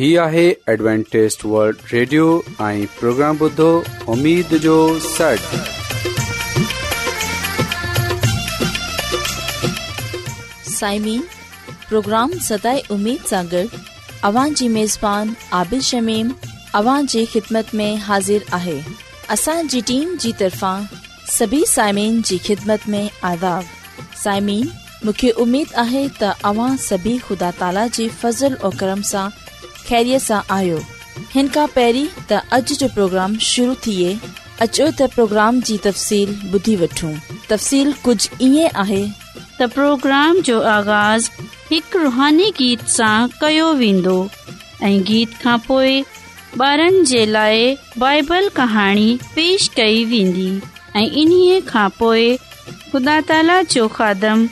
هي آهي Adventist world radio ۽ programme بدھو اميد جو سٽ سائمين پروگرام ستاي اميد سانگر اوان جي ميزبان عادل شميم اوان جي خدمت ۾ حاضر آهي اسان جي ٽيم جي طرفان سڀي سائمين جي خدمت ۾ آداب سائمين مونکي اميد آهي ته اوان سڀي خدا تالا جي فضل ۽ کرم سان सां आयो हिन खां पहिरीं تا اج जो प्रोग्राम शुरू थिए अचो त प्रोग्राम जी तफ़सील ॿुधी वठूं तफ़सील कुझु ईअं आहे تا پروگرام जो आगाज़ हिकु रुहानी गीत सां कयो वेंदो गीत खां पोइ بارن जे लाइ بائبل पेश कई वेंदी ऐं इन्हीअ खां ख़ुदा ताला जो खादम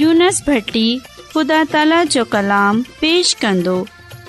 यूनस भट्टी ख़ुदा ताला जो کلام पेश कंदो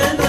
나는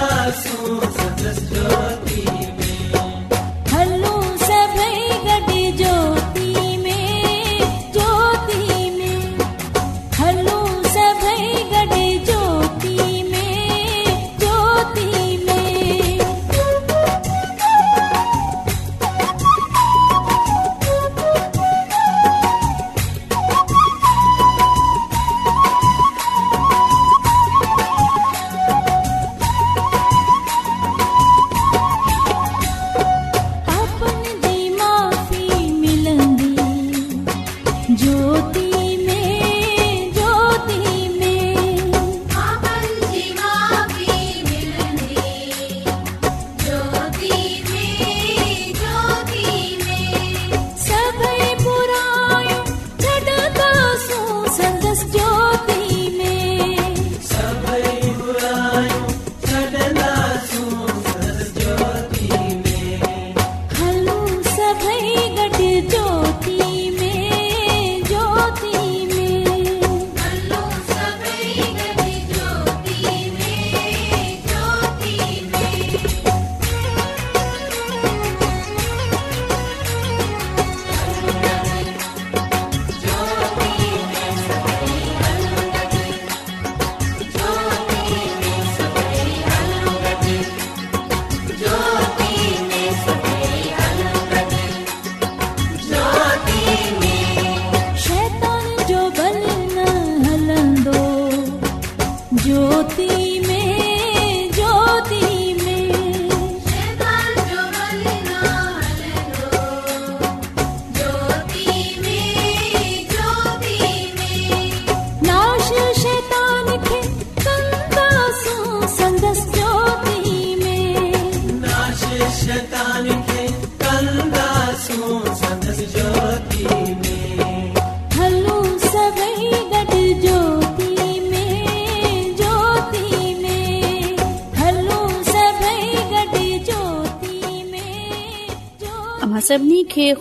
सभिने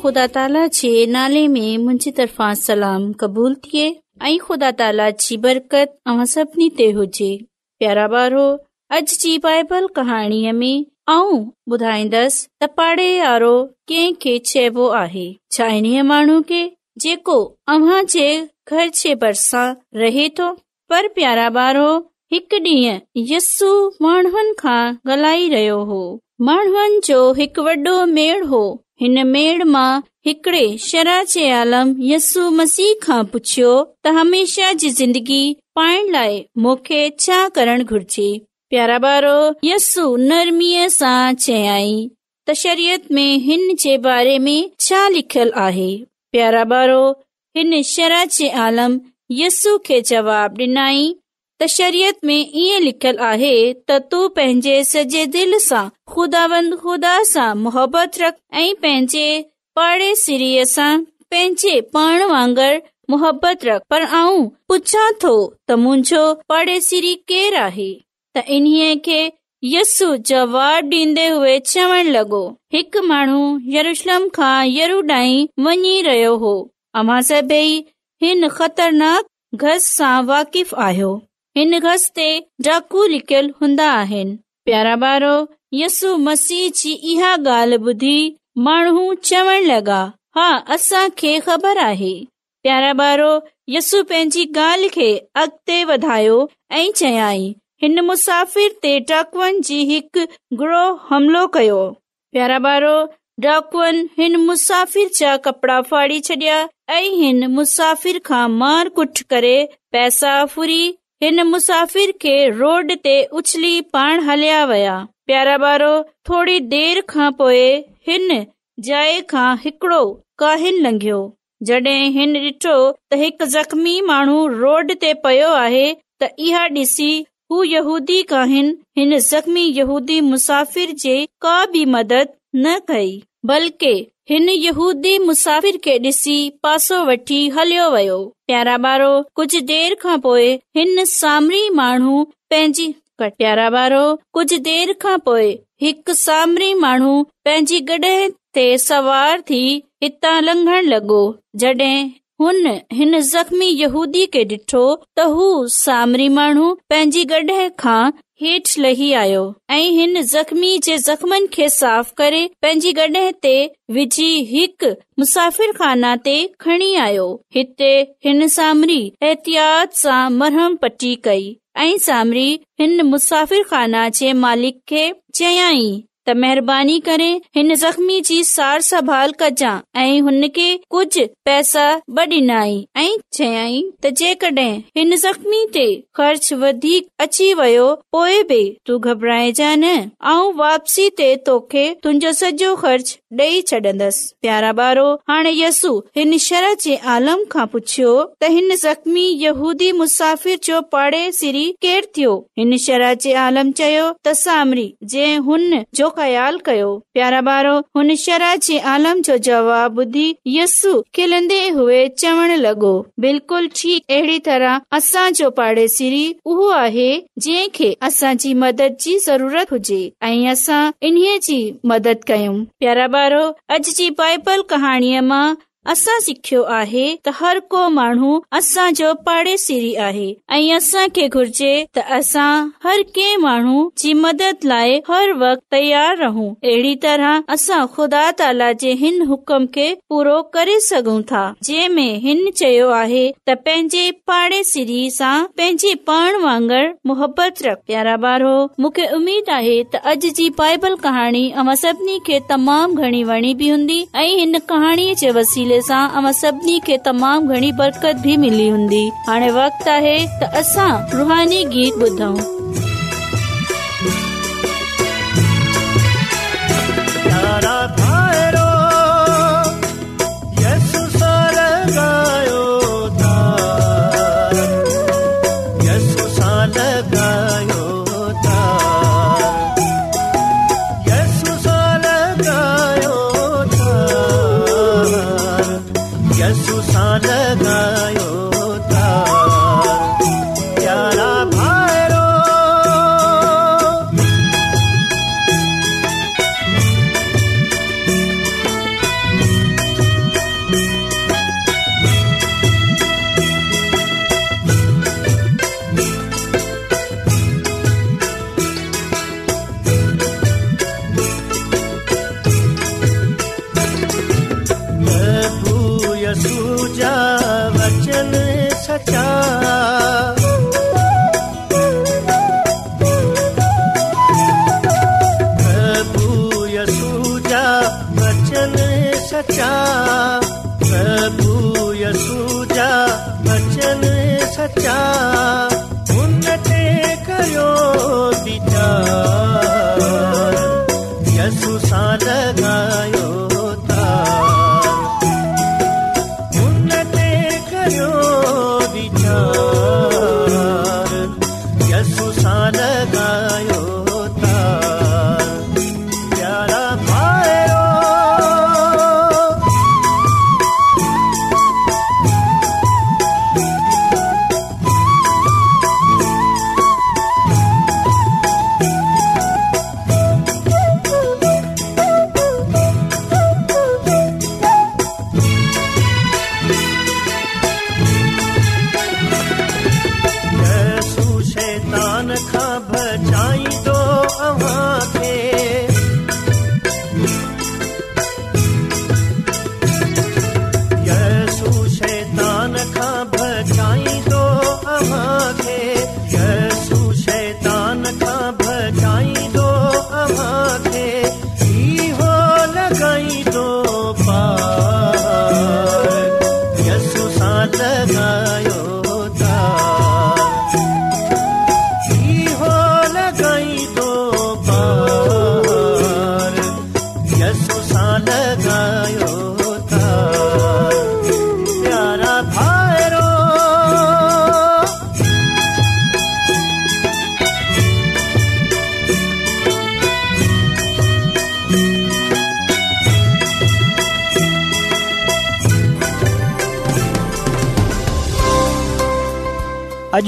मुंहिंजे तुदा जे भरिसां रारोक यस्सु माण्हुनि हो माण्हुनि जो हिकु वॾो मेड़ हो हिन मेड़ मां हिकड़े शराचे आलम यस्सु मसीह खां पुछियो त हमेशा जी ज़िंदगी पाइण लाइ मूंखे छा करण घुर्जे प्यारा ॿारो यस्सु नरमीअ सां चयाई तशरियत में हिन जे बारे में छा लिखल आहे प्यारा ॿारो हिन शराचे आलम यस्सू खे जवाब डि॒नाई त शरीयत में ईअं लिखियलु आहे त तू पंहिंजे सॼे दिल सां खुदावंद ख़ुदा सां मोहबत रख ऐं पंहिंजे पाड़े सिरीअ सां पंहिंजे पाण वांगुरु मोहबत रख पर आऊं पुछा थो त मुंहिंजो पाड़े सिरी केरु आहे त इन्हीअ खे यस जवाब ॾींदे हुए चवण लॻो हिकु माण्हू यरूशलम खां यरूड वञी रहियो हो अमा सभई हिन ख़तरनाक घस सां वाकिफ़ आहियो हिन घस ते डाकू लिकियल हूंदा आहिनि प्यारा ॿारो यसु मसीह जी इहा ॻाल्हि ॿुधी माण्हू चवण लॻा हा असां खे ख़बर आहे प्यारा ॿारो यसु पंहिंजी ॻाल्हि खे अॻिते वधायो ऐं चयाई हिन मुसाफ़िर ते डाकुअनि जी हिकु ग्रोह हमिलो कयो प्यारा ॿारो डाकुअनि हिन मुसाफ़िर जा कपड़ा फाड़ी छॾिया ऐं हिन मुसाफ़िर खां मार कुट करे पैसा फुरी हिन मुसाफ़िर खे रोड ते उछली पाण हलिया विया प्यारा ॿारो थोरी देर खां पोइ हिन जाइ खां हिकड़ो काहिन लंघियो जॾहिं हिन ॾिठो त हिकु जख़्मी माण्हू रोड ते पयो आहे त इहा ॾिसी हू यहूदी काहिन हिन जख़्मी यहूदी मुसाफ़िर जे का बि मदद न कई बल्कि हिन यहूदी मुसाफ़िर खे ॾिसी पासो वठी हलियो वियो प्यारा ॿारो कुझु देर खां पोइ हिन सामरी माण्हू पंहिंजी प्यारा ॿारो कुझु देर खां पोइ हिकु सामरी माण्हू पंहिंजी गॾह ते सवार थी हितां लंघण लॻो जॾहिं हुन हिन ज़ख़्मी यहूदी खे ॾिठो त हू सामरी माण्हू पंहिंजी गॾह खां हेठि लही आयो ऐं हिन ज़ख़्मी जे ज़ख़्मनि खे साफ़ करे पंहिंजी गॾह ते विझी हिकु मुसाफ़िर खाना ते खणी आयो हिते हिन सामरी एहतियात सां मरहम पटी कई ऐं सामरी हिन मुसाफ़िर खाना जे मालिक खे चयाई त महिरबानी करे हिन ज़म्मी जी सार संभाल कजां ऐं हुन खे कुझ पैसा ब डि॒नी ऐं चयाई त जेके हिन ज़ख़्मी ते ख़र्च वधीक अची वयो पोइ बि तूं घबराइजांइ न ऐं वापसी ते तोखे तुंहिंजो सॼो ख़र्च डे॒ छॾंदसि प्यारा बारो हाणे यसू हिन शराचे आलम खां पुछियो त हिन ज़ख़्मी यूदी मुसाफ़िर जो पाड़े सीरी केर थियो हिन शराचे आलम चयो त सामरी हुन जो ख़ाल कयो प्यारा बारो हुन शुधी यस खिलंदे हुए चवण लॻो बिल्कुलु ठीक अहिड़ी तरह असांजो पाड़ेसीरी उहो आहे जंहिंखे असांजी मदद जी ज़रूरत हुजे ऐं असां इन्हीअ जी मदद कयूं प्यारा ॿारो अॼ जी पाइपल कहाणीअ मां असां सिखियो आहे त हर को माण्हू असांजो पाड़े सीरी आहे ऐ असां खे घुरजे त असां हर के माण्हू जी मदद लाए हर वक्त तयार रहूं अहिड़ी तरह खुदा ताला जे हिन हुकम के पूरो करे सघूं था जंहिं में हिन चयो आहे त पंहिंजे पाड़े सां पंहिंजे पाण वांगर मुहबत रख प्यारा बार मूंखे उमीद आहे त अॼ जी बाइबल कहाणी अमा सभिनी खे तमाम घणी वणी बि हूंदी ऐं हिन कहाणीअ जे वसीले सभिनी खे तमाम घणी बरकत बि मिली हूंदी हाणे वक़्तु आहे त असां रुहानी गीत ॿुधूं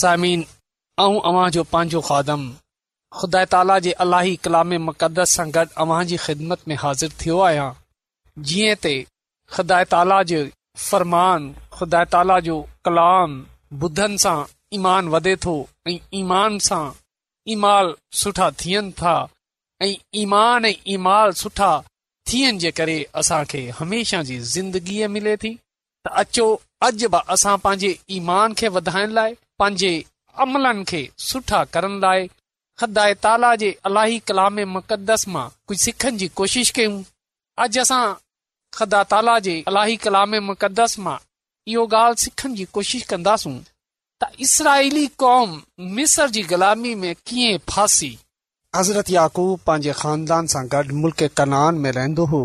सामिन ऐं अव्हां जो पंहिंजो ख़ादम ख़ुदा ताला जे अलाही कलाम मुक़दस सां गॾु अव्हां जी ख़िदमत में हाज़िर थियो आहियां जीअं ते ख़ुदा ताला जे फ़रमान ख़ुदा ताला जो कलाम ॿुधनि सां ईमान वधे थो ऐं ईमान सां ईमाल सुठा थियनि था ऐं ईमान ऐं ईमान सुठा थियण जे करे असां खे हमेशा जी ज़िंदगीअ मिले थी त अचो अॼु बि असां पंहिंजे ईमान खे वधाइण लाइ पंहिंजे अमलनि खे सुठा करण लाइ खदा ताला जे अलाही कलामे मुक़दस मां कुझु सिखण जी कोशिश कयूं अॼु असां खदा ताला जे अलाही मुक़दस मां इहो ॻाल्हि सिखण जी कोशिश कंदासूं त इसराईली कौम मिसर जी ग़ुलामी में कीअं फासी हज़रत याकूब पंहिंजे ख़ानदान सां गॾु मुल्क कनान में रहंदो हो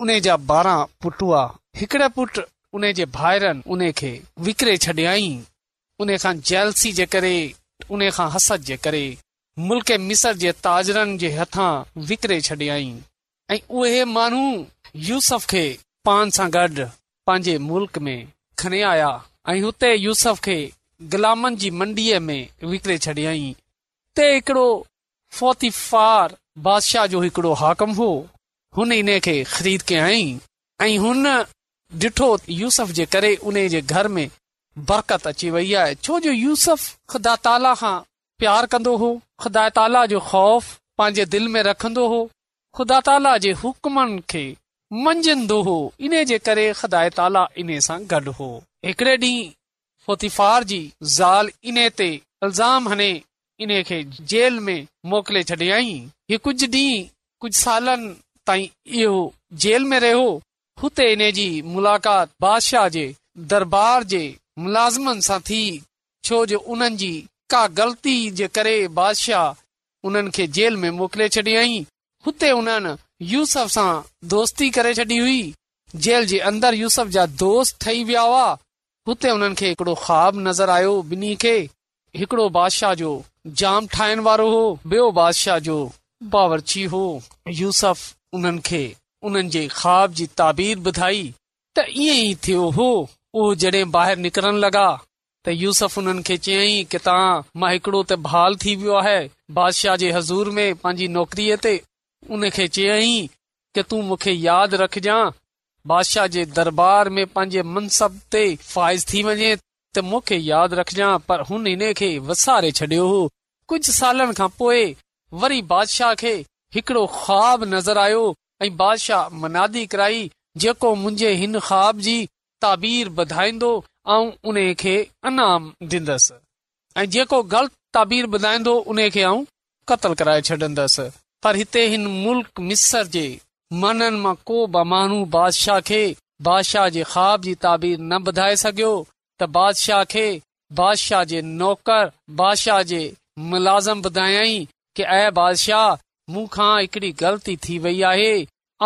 उन जा ॿारहां पुट हुआ हिकिड़े पुटु उन जे भाइरनि उन खे विकरे छॾियईं उन खां जेलसी जे करे उन खां हसद जे करे मुल्क़ मिसर जे ताजरनि जे हथां विकरे छडि॒य माण्हू यूसफ खे पान सां गॾु पंहिंजे मुल्क में खणी आया ऐं हुते यूसफ खे ग़ुलामन जी मंडीअ में विकरे छॾियई ते हिकड़ो फोतिफार बादशाह जो हिकड़ो हाकम हो हुन इन खे खरीद कयई ऐं हुन ॾिठो यूसफ जे करे उन जे घर में बरकत अची वई आहे छो जो यूसफ ख़ुदा ताला खां प्यार कंदो हो ख़ुदा हिकड़े ॾींहुं फतिफार जी ज़ाल हणे इन खे जेल में मोकिले छॾियईं ही कुझु ॾींहं कुझु सालनि ताईं इहो जेल में रहियो हुते इन जी मुलाक़ात बादशाह जे दरबार जे मुलाज़िमनि सां थी छो जो उन्हनि जी का ग़लती जे करे बादशाह उन्हनि खे जेल में मोकिले छॾियईं हुते उन्हनि यूसफ सां दोस्ती करे छॾी हुई जेल जे अंदर यूसफ जा दोस्त ठही विया हुआ हुते उन्हनि खे हिकड़ो ख़्वाब नज़र आयो ॿिन्ही खे हिकड़ो बादशाह जो जाम ठाहिण वारो हो ॿियो बादशाह जो बावरची हो यूसफ उन्हनि खे उन्हनि जे ख़्वाब जी ताबीर ॿुधाई त ईअं ई थियो हो उहो जॾहिं ॿाहिरि निकरण लॻा त यूसफ उन्हनि खे चयई कि तां मां हिकड़ो त बहाल थी वियो आहे बादशाह जे हज़ूर में पंहिंजी नौकरीअ ते उन उनखे चयई के तूं मूंखे यादि रखजांइ बादशाह जे दरबार में पांजे मनसब ते फाइज़ थी वञे त मूंखे यादि रखजांइ पर हुन हिन खे वसारे छॾियो हो कुझ सालनि खां पोइ वरी बादशाह खे हिकड़ो ख़्वाब नज़र आयो ऐं बादशाह मनादी कराई जेको मुंहिंजे हिन ख़्वाब जी ताबीर ॿुंदो ऐं उन खे अनाम ॾींदसि ऐं जेको ग़लति ताबीर ॿुधाईंदो उन खे ऐं क़तलु कराए छॾंदसि पर हिते हिन मुल्क मिसर जे मननि मां को बि माण्हू बादशाह खे बादशाह जे ख़्वाब जी ताबीर न ॿुधाए सघियो त बादशाह खे बादशाह जे नौकर बादशाह जे मुलाज़िम ॿुधायई कि ऐं बादशाह मूंखां हिकड़ी ग़लती थी वई आहे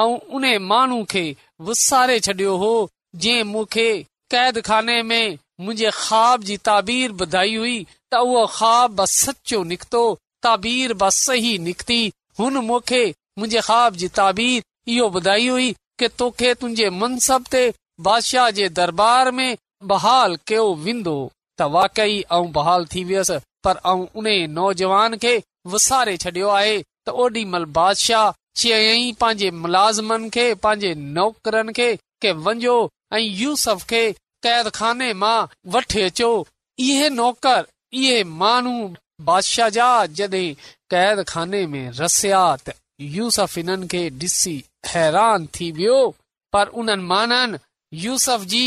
ऐं उन माण्हू खे विसारे छॾियो हो क़ैद खाने में मुंहिंजे ख़्वाब जी ताबीर ॿुधाई हुई उहो ख़्वाब सचो निकतो निकती मुंहिंजे ख़्वाब जी ताबीर इहो ॿुधाई हुई तोखे मनसब ते बादशाह जे दरबार में बहाल कयो वेंदो त वाकई ऐं बहाल थी वियसि पर ऐं उन नौजवान खे वसारे छॾियो आहे त ओॾी महिल बादशाह चयई पंहिंजे मुलाज़िमनि खे पंहिंजे नौकरनि खे के वञो ऐं यूसफ खे कैद खाने मां वठ अचो इहे नौकर इहे मानू बादशाह जा जदी कैद खाने में रसिया त यूस इन खे ॾिसी हैरान थी वियो पर उन माननि यूसफ जी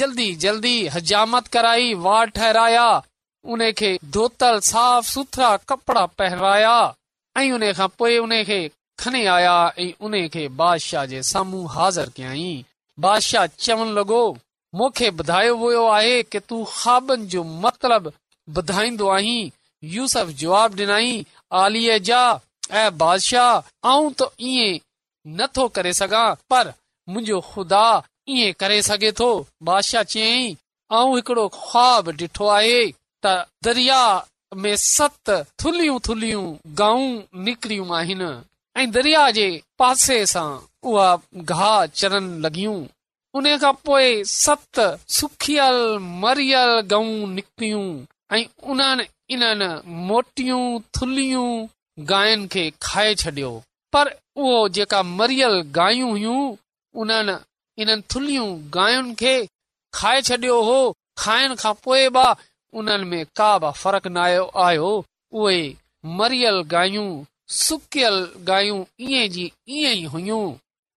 जल्दी जल्दी हज़ामत कराई वार ठहराया उन खे धोतल साफ़ सुथरा कपड़ा पहिराया ऐं उन खां पोए उन खे खणी आया ऐं उन खे बादशाह जे साम्हूं हाज़िर कयई बादशाह चवण लॻो मूंखे बुधायो वियो आहे के तू ख़्वाब आहीं आऊं नथो करे सघां पर मुंहिंजो खुदा इएं करे सघे थो बादशाह चयई आ त दरिया में सत थुलियूं थुलियूं गाऊं निकिरियूं आहिनि ऐ दरिया जे पासे सां उहा गाह چرن लॻियूं उन खां पोइ सत सुखियल मरियल गायूं निकतियूं ऐं उन्हनि इननि मोटियूं थुलियूं गायुनि खे खाए छडि॒यो पर उहो जेका मरियल गायूं हुइयूं उन इननि थुलियूं गायुनि खे खाए छॾियो हो खाइण खां पोइ बि उन्हनि में का बि फ़र्क न आयो आयो उहे मरियल गायूं सुकियल गायूं ई जी ईअं ई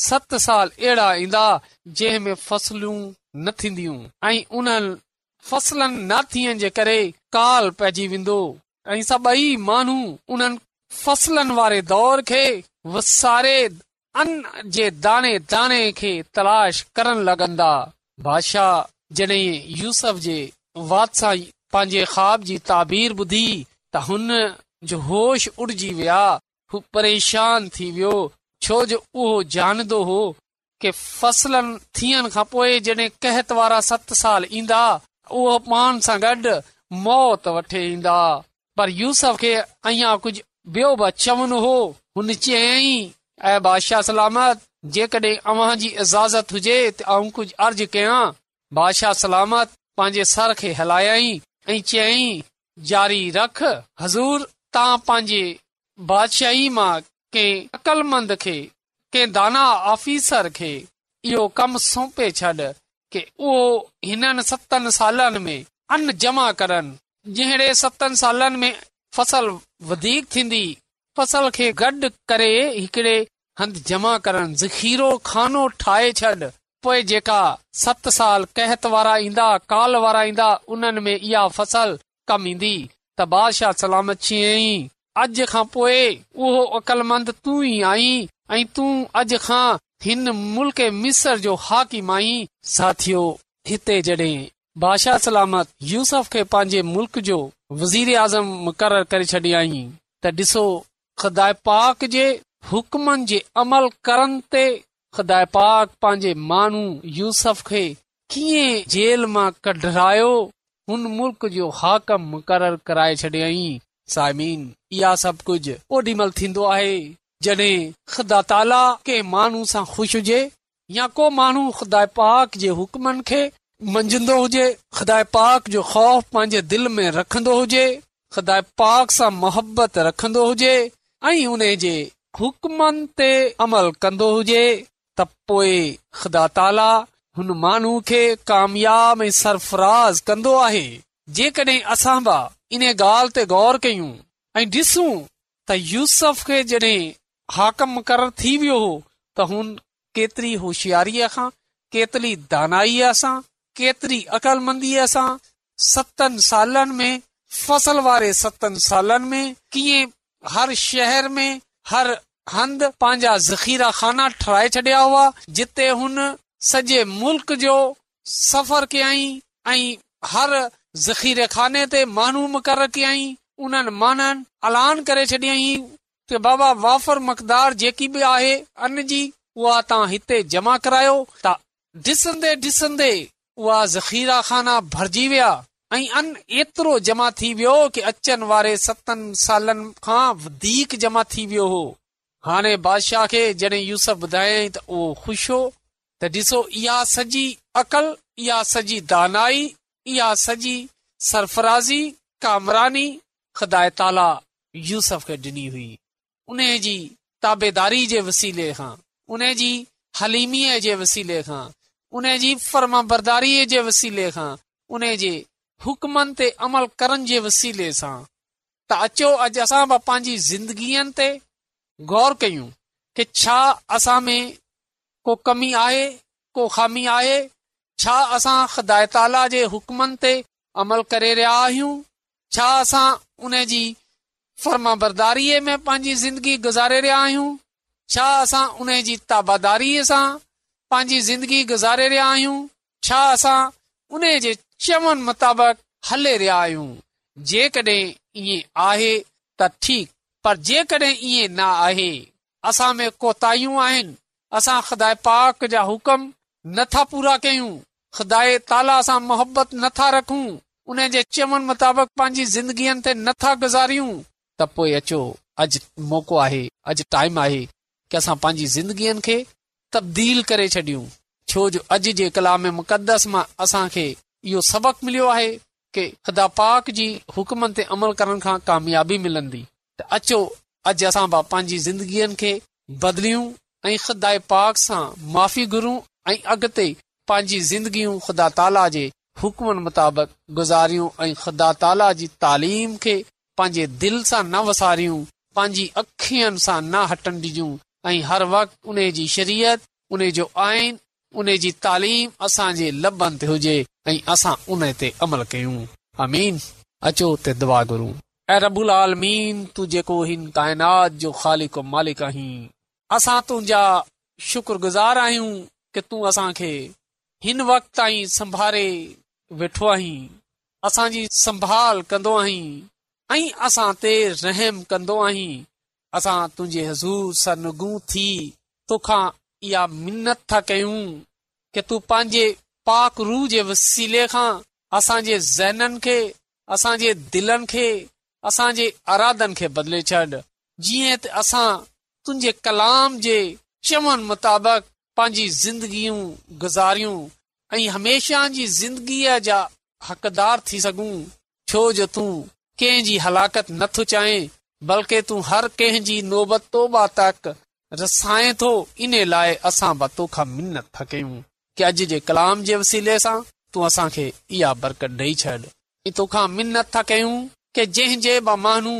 सत साल अहिड़ा ईंदा जंहिंमें फसलूं न थींदियूं ऐं उन फसल जे दाणे दाने खे तलाश करण लॻंदा बादशाह जॾहिं यूसफ जे वात सां पंहिंजे ख़्वाब जी ताबीर बुधी त हुन जो होश उड़जी वेशान थी वियो छो उहो जानदो हो के फसल थियण खां पोइ जॾहिं कहत वारा सत साल ईंदा उहो पाण सां गॾु मौत ईंदा पर यूसफ खे चवनि हो हुन चयई ऐं बादशाह सलामत जेकॾहिं अव्ही इजाज़त हुजे त आऊं कुझु अर्ज़ कया बादशाह सलामत पांजे सर खे हलायई ऐं चयई जारी रख हज़ूर तव्हां पंहिंजे बादशाही मां अकलमंद खे के दाना ऑफिसर खे इहो कम सौंपे छॾ के उहो हिन सत में अन जमा करनि जहिड़े सतल थींदी फसल खे गॾ करे हिकड़े जमा करण ज़खीरो खानो ठाहे छॾ पोएं जेका सत साल कहत वारा ईंदा काल वारा ईंदा उन में इहा फसल कम ईंदी त बादशाह सलामत सलामती अॼ खां पो उहो अकलमंद तू ई आई ऐं तू अॼु खां हिन मुल्क मिसर जो हाकिम आई साथियो हिते सलामत यूस खे पांजे मुल्क जो वज़ीर आज़म मुक़र करे छॾियई त ॾिसो ख़ुदा पाक जे हुक्मनि जे अमल करण ते ख़ुदा पाक पंहिंजे मानू यूसफ खे कीअं जेल मां कढरायो हुन मुल्क जो हाकम मुक़ररु कराए छॾियई समीन इहा सभु कुझ ओॾी महिल थींदो आहे जॾहिं ख़ुदा ताला कंहिं माण्हू सां ख़ुशि हुजे या को माण्हू ख़ुदा पाक जे हुकमनि खे मंझंदो हुजे ख़ुदा पाक जो ख़ौफ़ पंहिंजे दिल में रखंदो हुजे ख़ुदा पाक सां मुहबत रखंदो हुजे ऐं हुन जे हुकमनि ते अमल कंदो हुजे त पोए ख़ुदा ताला हुन माण्हू खे कामयाब ऐं सरफराज़ कंदो आहे जेकॾहिं असां बि इन ॻाल्हि ते गौर कयूं ऐं ॾिसूं त यूसफ खे जॾहिं हाकम मुकर थी वियो हो त हुन केतिरी होशियारीअ सां केतिरी दानाईअ सां केतिरी अकलमंदीअ सां सतनि सालनि में फसल वारे सत सालनि में कीअं हर शहर में हर हंध पंहिंजा ज़खीरा खाना ठाहे छॾिया हुआ जिते हुन सॼे मुल्क जो सफ़र कयाई ऐं हर ज़खीरे खाने ते मानूम कर कयाई उन्हनि माननि ऐलान करे छॾियईं की बाबा वाफर मक़दार जेकी बि आहे अन जी उहा तव्हां हिते जमा करायो त ॾिसंदे ॾिसंदे उहा ज़ख़ीरा भरजी विया ऐं अन एतिरो जमा थी वियो कि अचनि वारे सत वधीक जमा थी वियो हो हाणे बादशाह खे जॾहिं यूस ॿुधायाईं त उहो ख़ुशि हो त ॾिसो इआ सॼी अकल इहा सॼी दानाई इआ सॼी सरफराज़ी कामरानी खदाय ताला यूसफ खे ॾिनी हुई उन जी ताबेदारी जे वसीले खां उनजी हलीमीअ जे वसीले खां उनजी फर्म बरदारीअ जे वसीले खां उन जे हुकमनि ते अमल करण जे वसीले सां त अचो अॼु असां बि पंहिंजी ज़िंदगीअ ते गौर कयूं कि छा असां में को कमी आहे को ख़ामी आहे छा असां ख़दाय ताला जे हुकमनि ते अमल करे रहिया आहियूं छा असां उनजी फर्माबरदारीअ में पांजी ज़िंदगी गुज़ारे रहिया आहियूं छा असां उन जी ताबादारीअ सां पांजी ज़िंदगी गुज़ारे रहिया आहियूं छा असां उन जे चवनि मुताबिक़ हले रहिया आहियूं जेकॾहिं इएं आहे त ठीक जेकॾहिं इएं न आहे असां में कोताहूं आहिनि असां ख़ुदा पाक जा हुकम नथा पूरा कयूं ख़ुदा ताला सां मुहबत नथा रखूं उन जे चवनि मुताबिक़ पंहिंजी ज़िंदगीअ ते नथा गुज़ारियूं त पोइ अचो अॼु मौको आहे अॼु टाइम आहे की असां पंहिंजी ज़िंदगीअ खे तब्दील करे छॾियूं छो जो अॼु जे कलाम में मुक़दस मां असां खे इहो सबक़ मिलियो आहे कि ख़ुदा पाक जे हुकमनि ते अमल करण खां कामयाबी मिलंदी त अचो अॼु असां पंहिंजी ज़िंदगीअ खे बदलियूं ऐं ख़ुदा पाक सां माफ़ी घुरूं ऐं अॻिते पंहिंजी ज़िंदगियूं ख़ुदा ताला जे हुकमन मुताबिक गुज़ारियूं ऐं ख़ुदा ताला जी तालीम खे पंहिंजे दिलि सां न वसारियूं अखियुनि सां न हटन डिजूं ऐं हर वक़्त शरीयत आइन उनजी तालीम असांजे ले असां ते अमल कयूं दुआ ऐं जो ख़ालिक आहीं असां तुंहिंजा शुक्रगुज़ार आहियूं कि तूं असां खे हिन वक़्ते वेठो आहीं असांजी संभाल कंदो आहीं ऐं असां ते रहम कंदो आहीं असां तुंहिंजे हज़ूर थी तोखां इहा मिनत था कयूं कि तू पंहिंजे पाक रूह जे वसीले खां असांजे ज़हननि खे असांजे दिलनि खे असांजे अरादनि खे बदिले छॾ जीअं त असां तुंहिंजे कलाम जे चवनि मुताबिक़ पंहिंजी ज़िंदगियूं गुज़ारियूं ऐं हमेशा जी ज़िंदगीअ जा हकदार थी सघूं छो जो तूं कंहिंजी हलाकत नथो चाहें बल्कि तूं हर कंहिंजी नोबत तोबा तक रसाए थो इन लाइ तोखा मिनत था कयूं की अॼु जे कलाम जे वसीले सां तूं असांखे इहा बरकत ॾेई छॾ ऐं तोखा मिनत था कयूं के जंहिं जंहिं ब माण्हू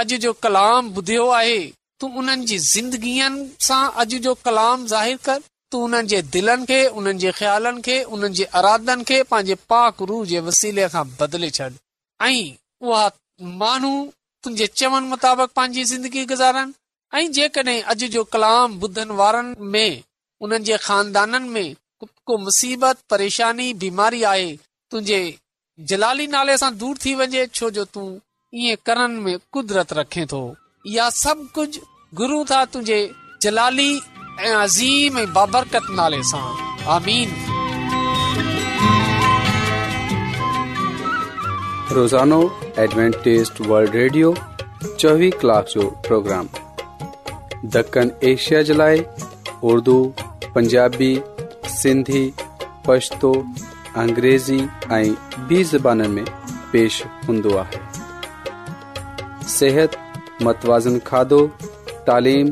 अॼु जो कलाम ॿुधियो आहे तूं उन्हनि जी ज़िंदगीअ सां अॼु जो कलाम ज़ाहिर कर तूं کے जे दिलनि खे उन्हनि जे ख़्यालनि खे उन्हनि जे अरादन खे पंहिंजे पाकरू जे वसीले सां बदिले छॾ ऐं उहा माण्हू तुंहिंजे चवनि मुताबिक़ पंहिंजी ज़िंदगी गुज़ारनि ऐं जेके अॼ जो कलाम ॿुधनि वारनि में उन्हनि जे खानदाननि में को मुसीबत परेशानी बीमारी आहे तुंहिंजे जलाली नाले सां दूर थी वञे छो जो तूं ईअं करण में कुदरत रखे थो इहा सभु कुझु गुरू तुंहिंजे जलाली चोवी कलाक जो प्रोग्राम दखण एशिया जे लाइ उर्दू पंजाबी सिंधी पछतो अंग्रेज़ी ऐं बि ज़बान में पेश हूंदो आहे सिहत मतवाज़न खाधो तालीम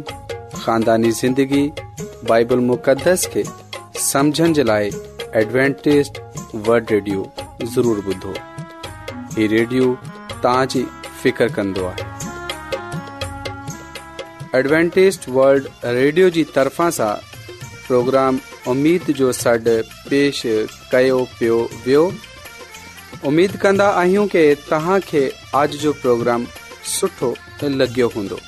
कांदानी ज़िंदगी बाइबल मुक़दस खे समुझण जे लाइ एडवेंटेज़ वल्ड रेडियो ज़रूरु ॿुधो हीउ रेडियो तव्हां जी फिकिर कन्दो आहे एडवेंटेज़ वल्ड रेडियो जी तरफ़ां सां प्रोग्राम उमीद जो सॾु पेश कयो पियो वियो उमेद कन्दा आहियूं آج جو پروگرام जो प्रोग्राम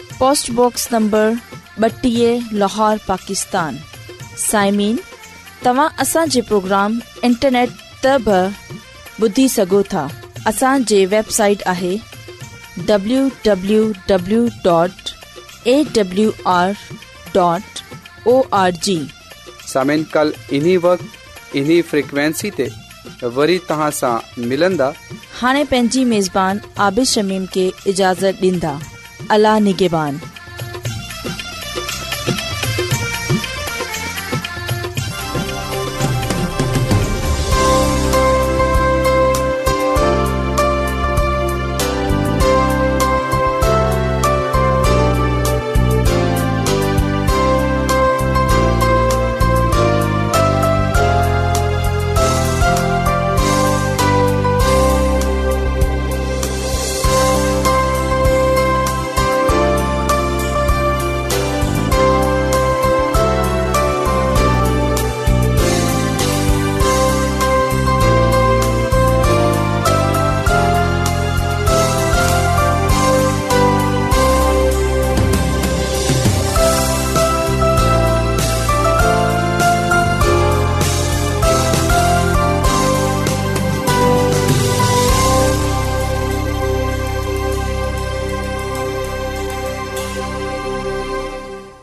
पोस्टबॉक्स नंबर ॿटीह लाहौर पाकिस्तान साइमिन तव्हां असांजे प्रोग्राम इंटरनेट त बि ॿुधी सघो था असांजे वेबसाइट आहे हाणे पंहिंजी عابد आबिशमीम खे اجازت ॾींदा अला निगिबान